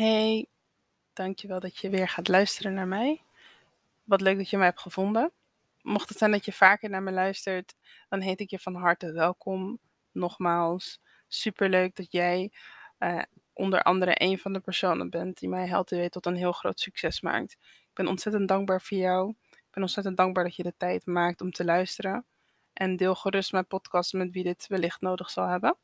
Hey, dankjewel dat je weer gaat luisteren naar mij. Wat leuk dat je mij hebt gevonden. Mocht het zijn dat je vaker naar me luistert, dan heet ik je van harte welkom. Nogmaals, superleuk dat jij uh, onder andere een van de personen bent die mij helpt weer tot een heel groot succes maakt. Ik ben ontzettend dankbaar voor jou. Ik ben ontzettend dankbaar dat je de tijd maakt om te luisteren. En deel gerust mijn podcast met wie dit wellicht nodig zal hebben.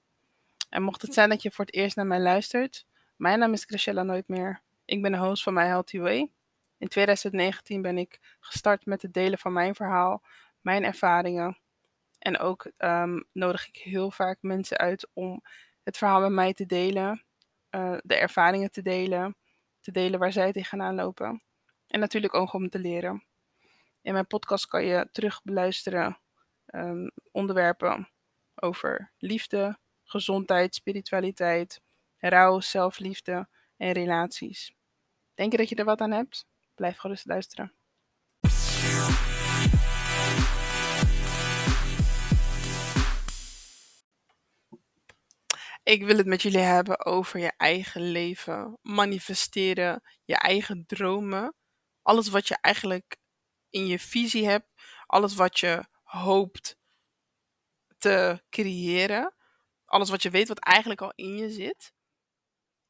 En mocht het zijn dat je voor het eerst naar mij luistert, mijn naam is Chrisella Nooit meer. Ik ben de host van My Healthy Way. In 2019 ben ik gestart met het delen van mijn verhaal, mijn ervaringen. En ook um, nodig ik heel vaak mensen uit om het verhaal met mij te delen, uh, de ervaringen te delen, te delen waar zij tegenaan lopen. En natuurlijk ook om te leren. In mijn podcast kan je terug beluisteren um, onderwerpen over liefde, gezondheid, spiritualiteit, rouw, zelfliefde en relaties. Denk je dat je er wat aan hebt? Blijf gerust luisteren. Ik wil het met jullie hebben over je eigen leven, manifesteren, je eigen dromen. Alles wat je eigenlijk in je visie hebt, alles wat je hoopt te creëren, alles wat je weet wat eigenlijk al in je zit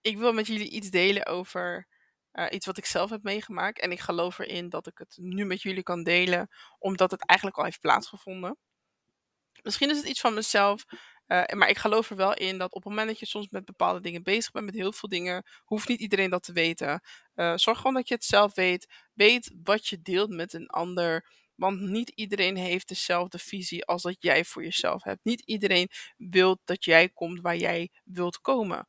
ik wil met jullie iets delen over uh, iets wat ik zelf heb meegemaakt. En ik geloof erin dat ik het nu met jullie kan delen, omdat het eigenlijk al heeft plaatsgevonden. Misschien is het iets van mezelf, uh, maar ik geloof er wel in dat op het moment dat je soms met bepaalde dingen bezig bent, met heel veel dingen, hoeft niet iedereen dat te weten. Uh, zorg gewoon dat je het zelf weet. Weet wat je deelt met een ander. Want niet iedereen heeft dezelfde visie als dat jij voor jezelf hebt. Niet iedereen wil dat jij komt waar jij wilt komen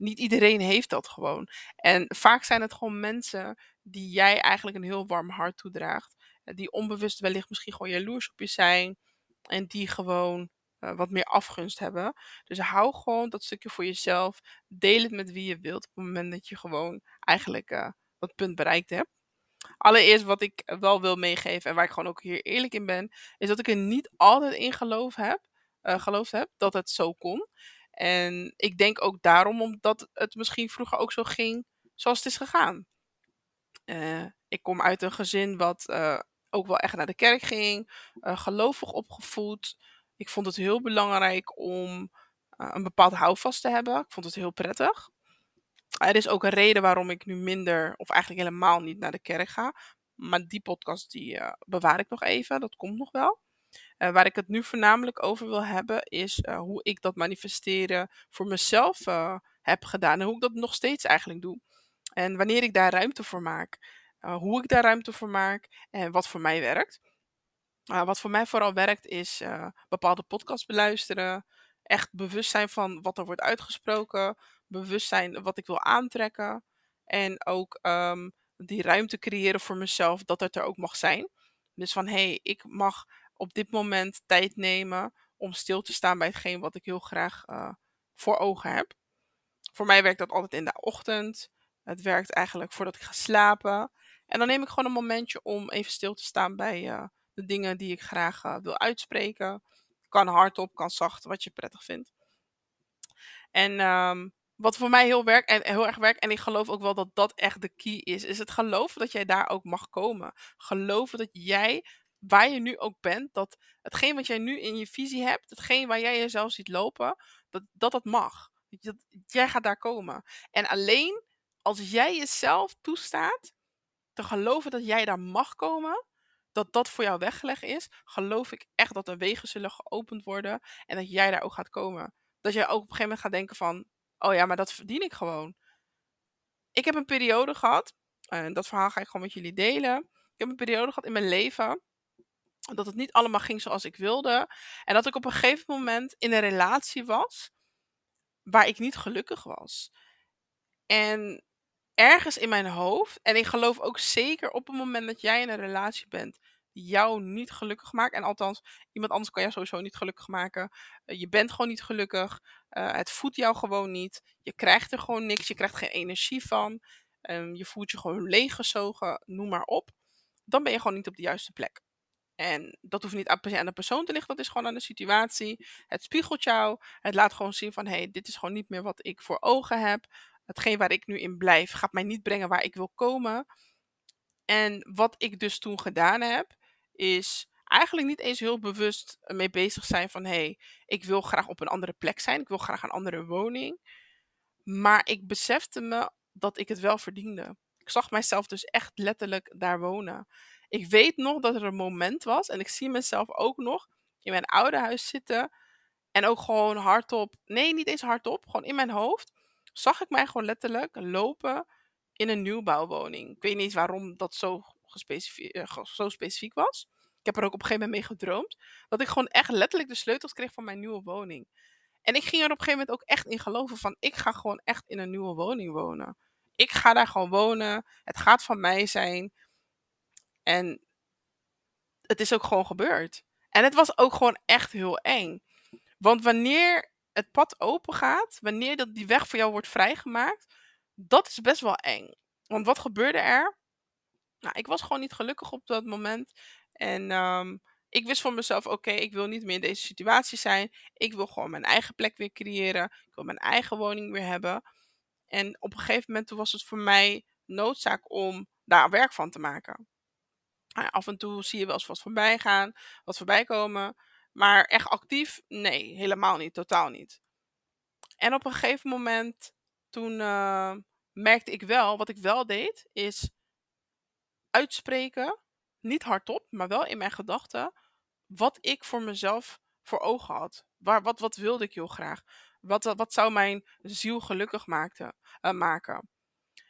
niet iedereen heeft dat gewoon. En vaak zijn het gewoon mensen die jij eigenlijk een heel warm hart toedraagt. Eh, die onbewust wellicht misschien gewoon jaloers op je zijn. En die gewoon uh, wat meer afgunst hebben. Dus hou gewoon dat stukje voor jezelf. Deel het met wie je wilt op het moment dat je gewoon eigenlijk uh, dat punt bereikt hebt. Allereerst wat ik wel wil meegeven en waar ik gewoon ook hier eerlijk in ben, is dat ik er niet altijd in geloof heb, geloofd heb dat het zo kon. En ik denk ook daarom omdat het misschien vroeger ook zo ging zoals het is gegaan. Uh, ik kom uit een gezin wat uh, ook wel echt naar de kerk ging, uh, gelovig opgevoed. Ik vond het heel belangrijk om een bepaald houvast te hebben. Ik vond het heel prettig. Er is ook een reden waarom ik nu minder, of eigenlijk helemaal niet naar de kerk ga. Maar die podcast die bewaar ik nog even, dat komt nog wel. Uh, waar ik het nu voornamelijk over wil hebben, is uh, hoe ik dat manifesteren voor mezelf uh, heb gedaan. En hoe ik dat nog steeds eigenlijk doe. En wanneer ik daar ruimte voor maak. hoe ik daar ruimte voor maak en wat voor mij werkt. wat voor mij vooral werkt is bepaalde podcasts beluisteren. Echt bewust zijn van wat er wordt uitgesproken. Bewust zijn wat ik wil aantrekken. En ook um, die ruimte creëren voor mezelf dat het er ook mag zijn. Dus van hé, hey, ik mag op dit moment tijd nemen om stil te staan bij hetgeen wat ik heel graag uh, voor ogen heb. Voor mij werkt dat altijd in de ochtend. Het werkt eigenlijk voordat ik ga slapen. En dan neem ik gewoon een momentje om even stil te staan bij uh, de dingen die ik graag uh, wil uitspreken. Kan hardop, kan zacht, wat je prettig vindt. En um, wat voor mij heel, werkt en, heel erg werkt, en ik geloof ook wel dat dat echt de key is, is het geloven dat jij daar ook mag komen. Geloven dat jij waar je nu ook bent, dat hetgeen wat jij nu in je visie hebt, hetgeen waar jij jezelf ziet lopen, dat dat, dat mag. Dat, jij gaat daar komen. En alleen als jij jezelf toestaat te geloven dat jij daar mag komen, dat dat voor jou weggelegd is, geloof ik echt dat de wegen zullen geopend worden en dat jij daar ook gaat komen. Dat jij ook op een gegeven moment gaat denken van, oh ja, maar dat verdien ik gewoon. Ik heb een periode gehad, en dat verhaal ga ik gewoon met jullie delen. Ik heb een periode gehad in mijn leven dat het niet allemaal ging zoals ik wilde. En dat ik op een gegeven moment in een relatie was waar ik niet gelukkig was. En ergens in mijn hoofd, en ik geloof ook zeker op het moment dat jij in een relatie bent jou niet gelukkig maakt. En althans, iemand anders kan jou sowieso niet gelukkig maken. Eh, je bent gewoon niet gelukkig. Uh, het voedt jou gewoon niet. Je krijgt er gewoon niks. Je krijgt geen energie van. Um, je voelt je gewoon leeggezogen. Noem maar op. Dan ben je gewoon niet op de juiste plek. En dat hoeft niet aan de persoon te liggen, dat is gewoon aan de situatie. Het spiegelt jou. Het laat gewoon zien van, hé, hey, dit is gewoon niet meer wat ik voor ogen heb. hetgeen waar ik nu in blijf, gaat mij niet brengen waar ik wil komen. En wat ik dus toen gedaan heb, is eigenlijk niet eens heel bewust mee bezig zijn van hé, hey, ik wil graag op een andere plek zijn, ik wil graag een andere woning. Maar ik besefte me dat ik het wel verdiende. Ik zag mijzelf dus echt letterlijk daar wonen. Ik weet nog dat er een moment was en ik zie mezelf ook nog in mijn oude huis zitten en ook gewoon hardop, nee, niet eens hardop, gewoon in mijn hoofd, zag ik mij gewoon letterlijk lopen in een nieuwbouwwoning. Ik weet niet waarom dat zo, uh, zo specifiek was. Ik heb er ook op een gegeven moment mee gedroomd. Dat ik gewoon echt letterlijk de sleutels kreeg van mijn nieuwe woning. En ik ging er op een gegeven moment ook echt in geloven van ik ga gewoon echt in een nieuwe woning wonen. Ik ga daar gewoon wonen. Het gaat van mij zijn. En het is ook gewoon gebeurd. En het was ook gewoon echt heel eng. Want wanneer het pad open gaat, wanneer dat die weg voor jou wordt vrijgemaakt, dat is best wel eng. Want wat gebeurde er? Nou, ik was gewoon niet gelukkig op dat moment. En ehm, ik wist voor mezelf, oké, ik wil niet meer in deze situatie zijn. Ik wil gewoon mijn eigen plek weer creëren. Ik wil mijn eigen woning weer hebben. En op een gegeven moment was het voor mij noodzaak om daar werk van te maken. Af en toe zie je wel eens wat voorbij gaan, wat voorbij komen. Maar echt actief? Nee, helemaal niet, totaal niet. En op een gegeven moment, toen uh, merkte ik wel, wat ik wel deed, is uitspreken, niet hardop, maar wel in mijn gedachten, wat ik voor mezelf voor ogen had. Waar, wat, wat wilde ik heel graag? Wat, wat zou mijn ziel gelukkig maakte, uh, maken?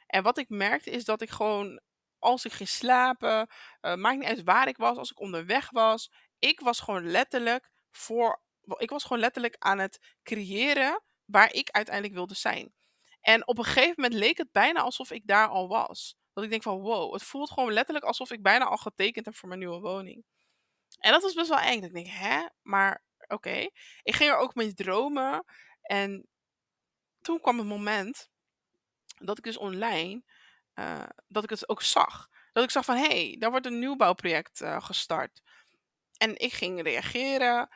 En wat ik merkte is dat ik gewoon, als ik ging slapen, uh, niet uit waar ik was, als ik onderweg was, ik was gewoon letterlijk voor. Ik was gewoon letterlijk aan het creëren waar ik uiteindelijk wilde zijn. En op een gegeven moment leek het bijna alsof ik daar al was. Dat ik denk van wow, het voelt gewoon letterlijk alsof ik bijna al getekend heb voor mijn nieuwe woning. En dat was best wel eng. Ik denk, hè? Maar oké. Ik ging er ook mee dromen. En toen kwam het moment dat ik dus online, uh, dat ik het ook zag. Dat ik zag van, hé, hey, daar wordt een nieuwbouwproject uh, gestart. En ik ging reageren.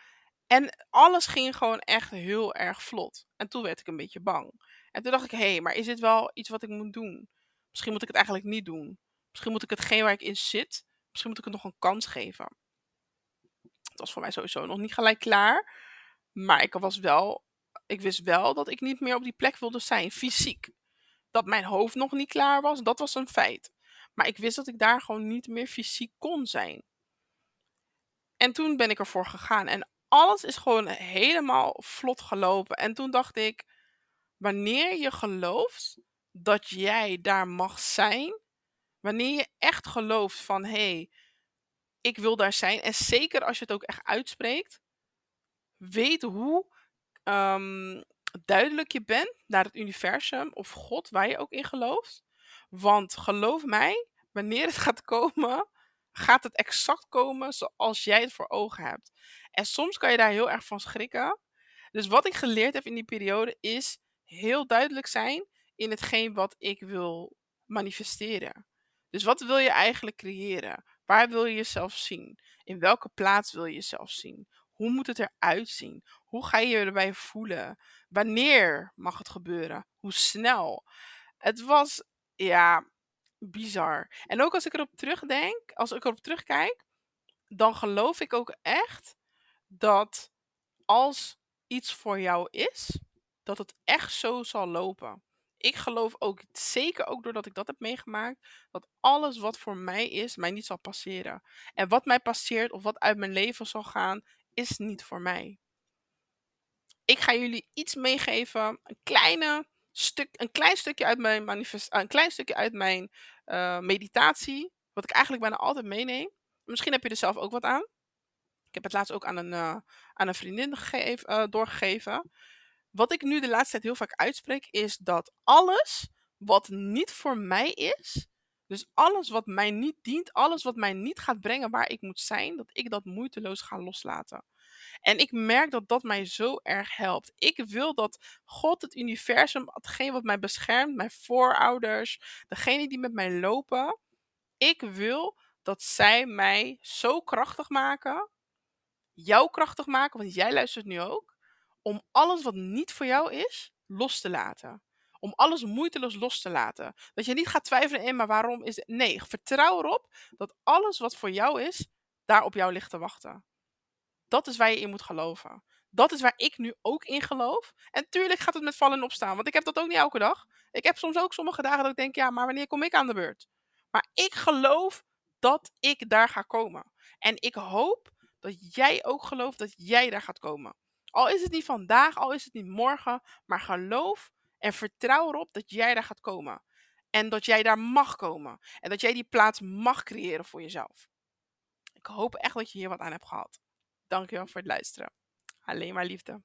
En alles ging gewoon echt heel erg vlot. En toen werd ik een beetje bang. En toen dacht ik, hé, hey, maar is dit wel iets wat ik moet doen? Misschien moet ik het eigenlijk niet doen. Misschien moet ik hetgeen waar ik in zit, misschien moet ik het nog een kans geven. Het was voor mij sowieso nog niet gelijk klaar. Maar ik was wel, ik wist wel dat ik niet meer op die plek wilde zijn, fysiek. Dat mijn hoofd nog niet klaar was, dat was een feit. Maar ik wist dat ik daar gewoon niet meer fysiek kon zijn. En toen ben ik ervoor gegaan. En alles is gewoon helemaal vlot gelopen. En toen dacht ik, wanneer je gelooft dat jij daar mag zijn, wanneer je echt gelooft van hé, hey, ik wil daar zijn. En zeker als je het ook echt uitspreekt, weet hoe um, duidelijk je bent naar het universum of God, waar je ook in gelooft. Want geloof mij, wanneer het gaat komen, gaat het exact komen zoals jij het voor ogen hebt. En soms kan je daar heel erg van schrikken. Dus wat ik geleerd heb in die periode is heel duidelijk zijn in hetgeen wat ik wil manifesteren. Dus wat wil je eigenlijk creëren? Waar wil je jezelf zien? In welke plaats wil je jezelf zien? Hoe moet het eruit zien? Hoe ga je je erbij voelen? Wanneer mag het gebeuren? Hoe snel? Het was, ja, bizar. En ook als ik erop terugdenk, als ik erop terugkijk, dan geloof ik ook echt dat als iets voor jou is, dat het echt zo zal lopen. Ik geloof ook zeker ook doordat ik dat heb meegemaakt, dat alles wat voor mij is, mij niet zal passeren. En wat mij passeert of wat uit mijn leven zal gaan, is niet voor mij. Ik ga jullie iets meegeven, een kleine stuk, een klein stukje uit mijn manifest, een klein stukje uit mijn uh, meditatie, wat ik eigenlijk bijna altijd meeneem. Misschien heb je er zelf ook wat aan. Ik heb het laatst ook aan een, uh, aan een vriendin uh, doorgegeven. Wat ik nu de laatste tijd heel vaak uitspreek, is dat alles wat niet voor mij is, dus alles wat mij niet dient, alles wat mij niet gaat brengen waar ik moet zijn, dat ik dat moeiteloos ga loslaten. En ik merk dat dat mij zo erg helpt. Ik wil dat God, het universum, hetgeen wat mij beschermt, mijn voorouders, degene die met mij lopen, ik wil dat zij mij zo krachtig maken, jou krachtig maken, want jij luistert nu ook, om alles wat niet voor jou is, los te laten. om alles moeiteloos los te laten. Dat je niet gaat twijfelen in, maar waarom is het... Nee, vertrouw erop dat alles wat voor jou is, daar op jou ligt te wachten. Dat is waar je in moet geloven. Dat is waar ik nu ook in geloof. En tuurlijk gaat het met vallen en opstaan, want ik heb dat ook niet elke dag. Ik heb soms ook sommige dagen dat ik denk, ja, maar wanneer kom ik aan de beurt? Maar ik geloof dat ik daar ga komen. En ik hoop dat jij ook gelooft dat jij daar gaat komen. Al is het niet vandaag, al is het niet morgen, maar geloof en vertrouw erop dat jij daar gaat komen. En dat jij daar mag komen. En dat jij die plaats mag creëren voor jezelf. Ik hoop echt dat je hier wat aan hebt gehad. Dankjewel voor het luisteren. Alleen maar liefde.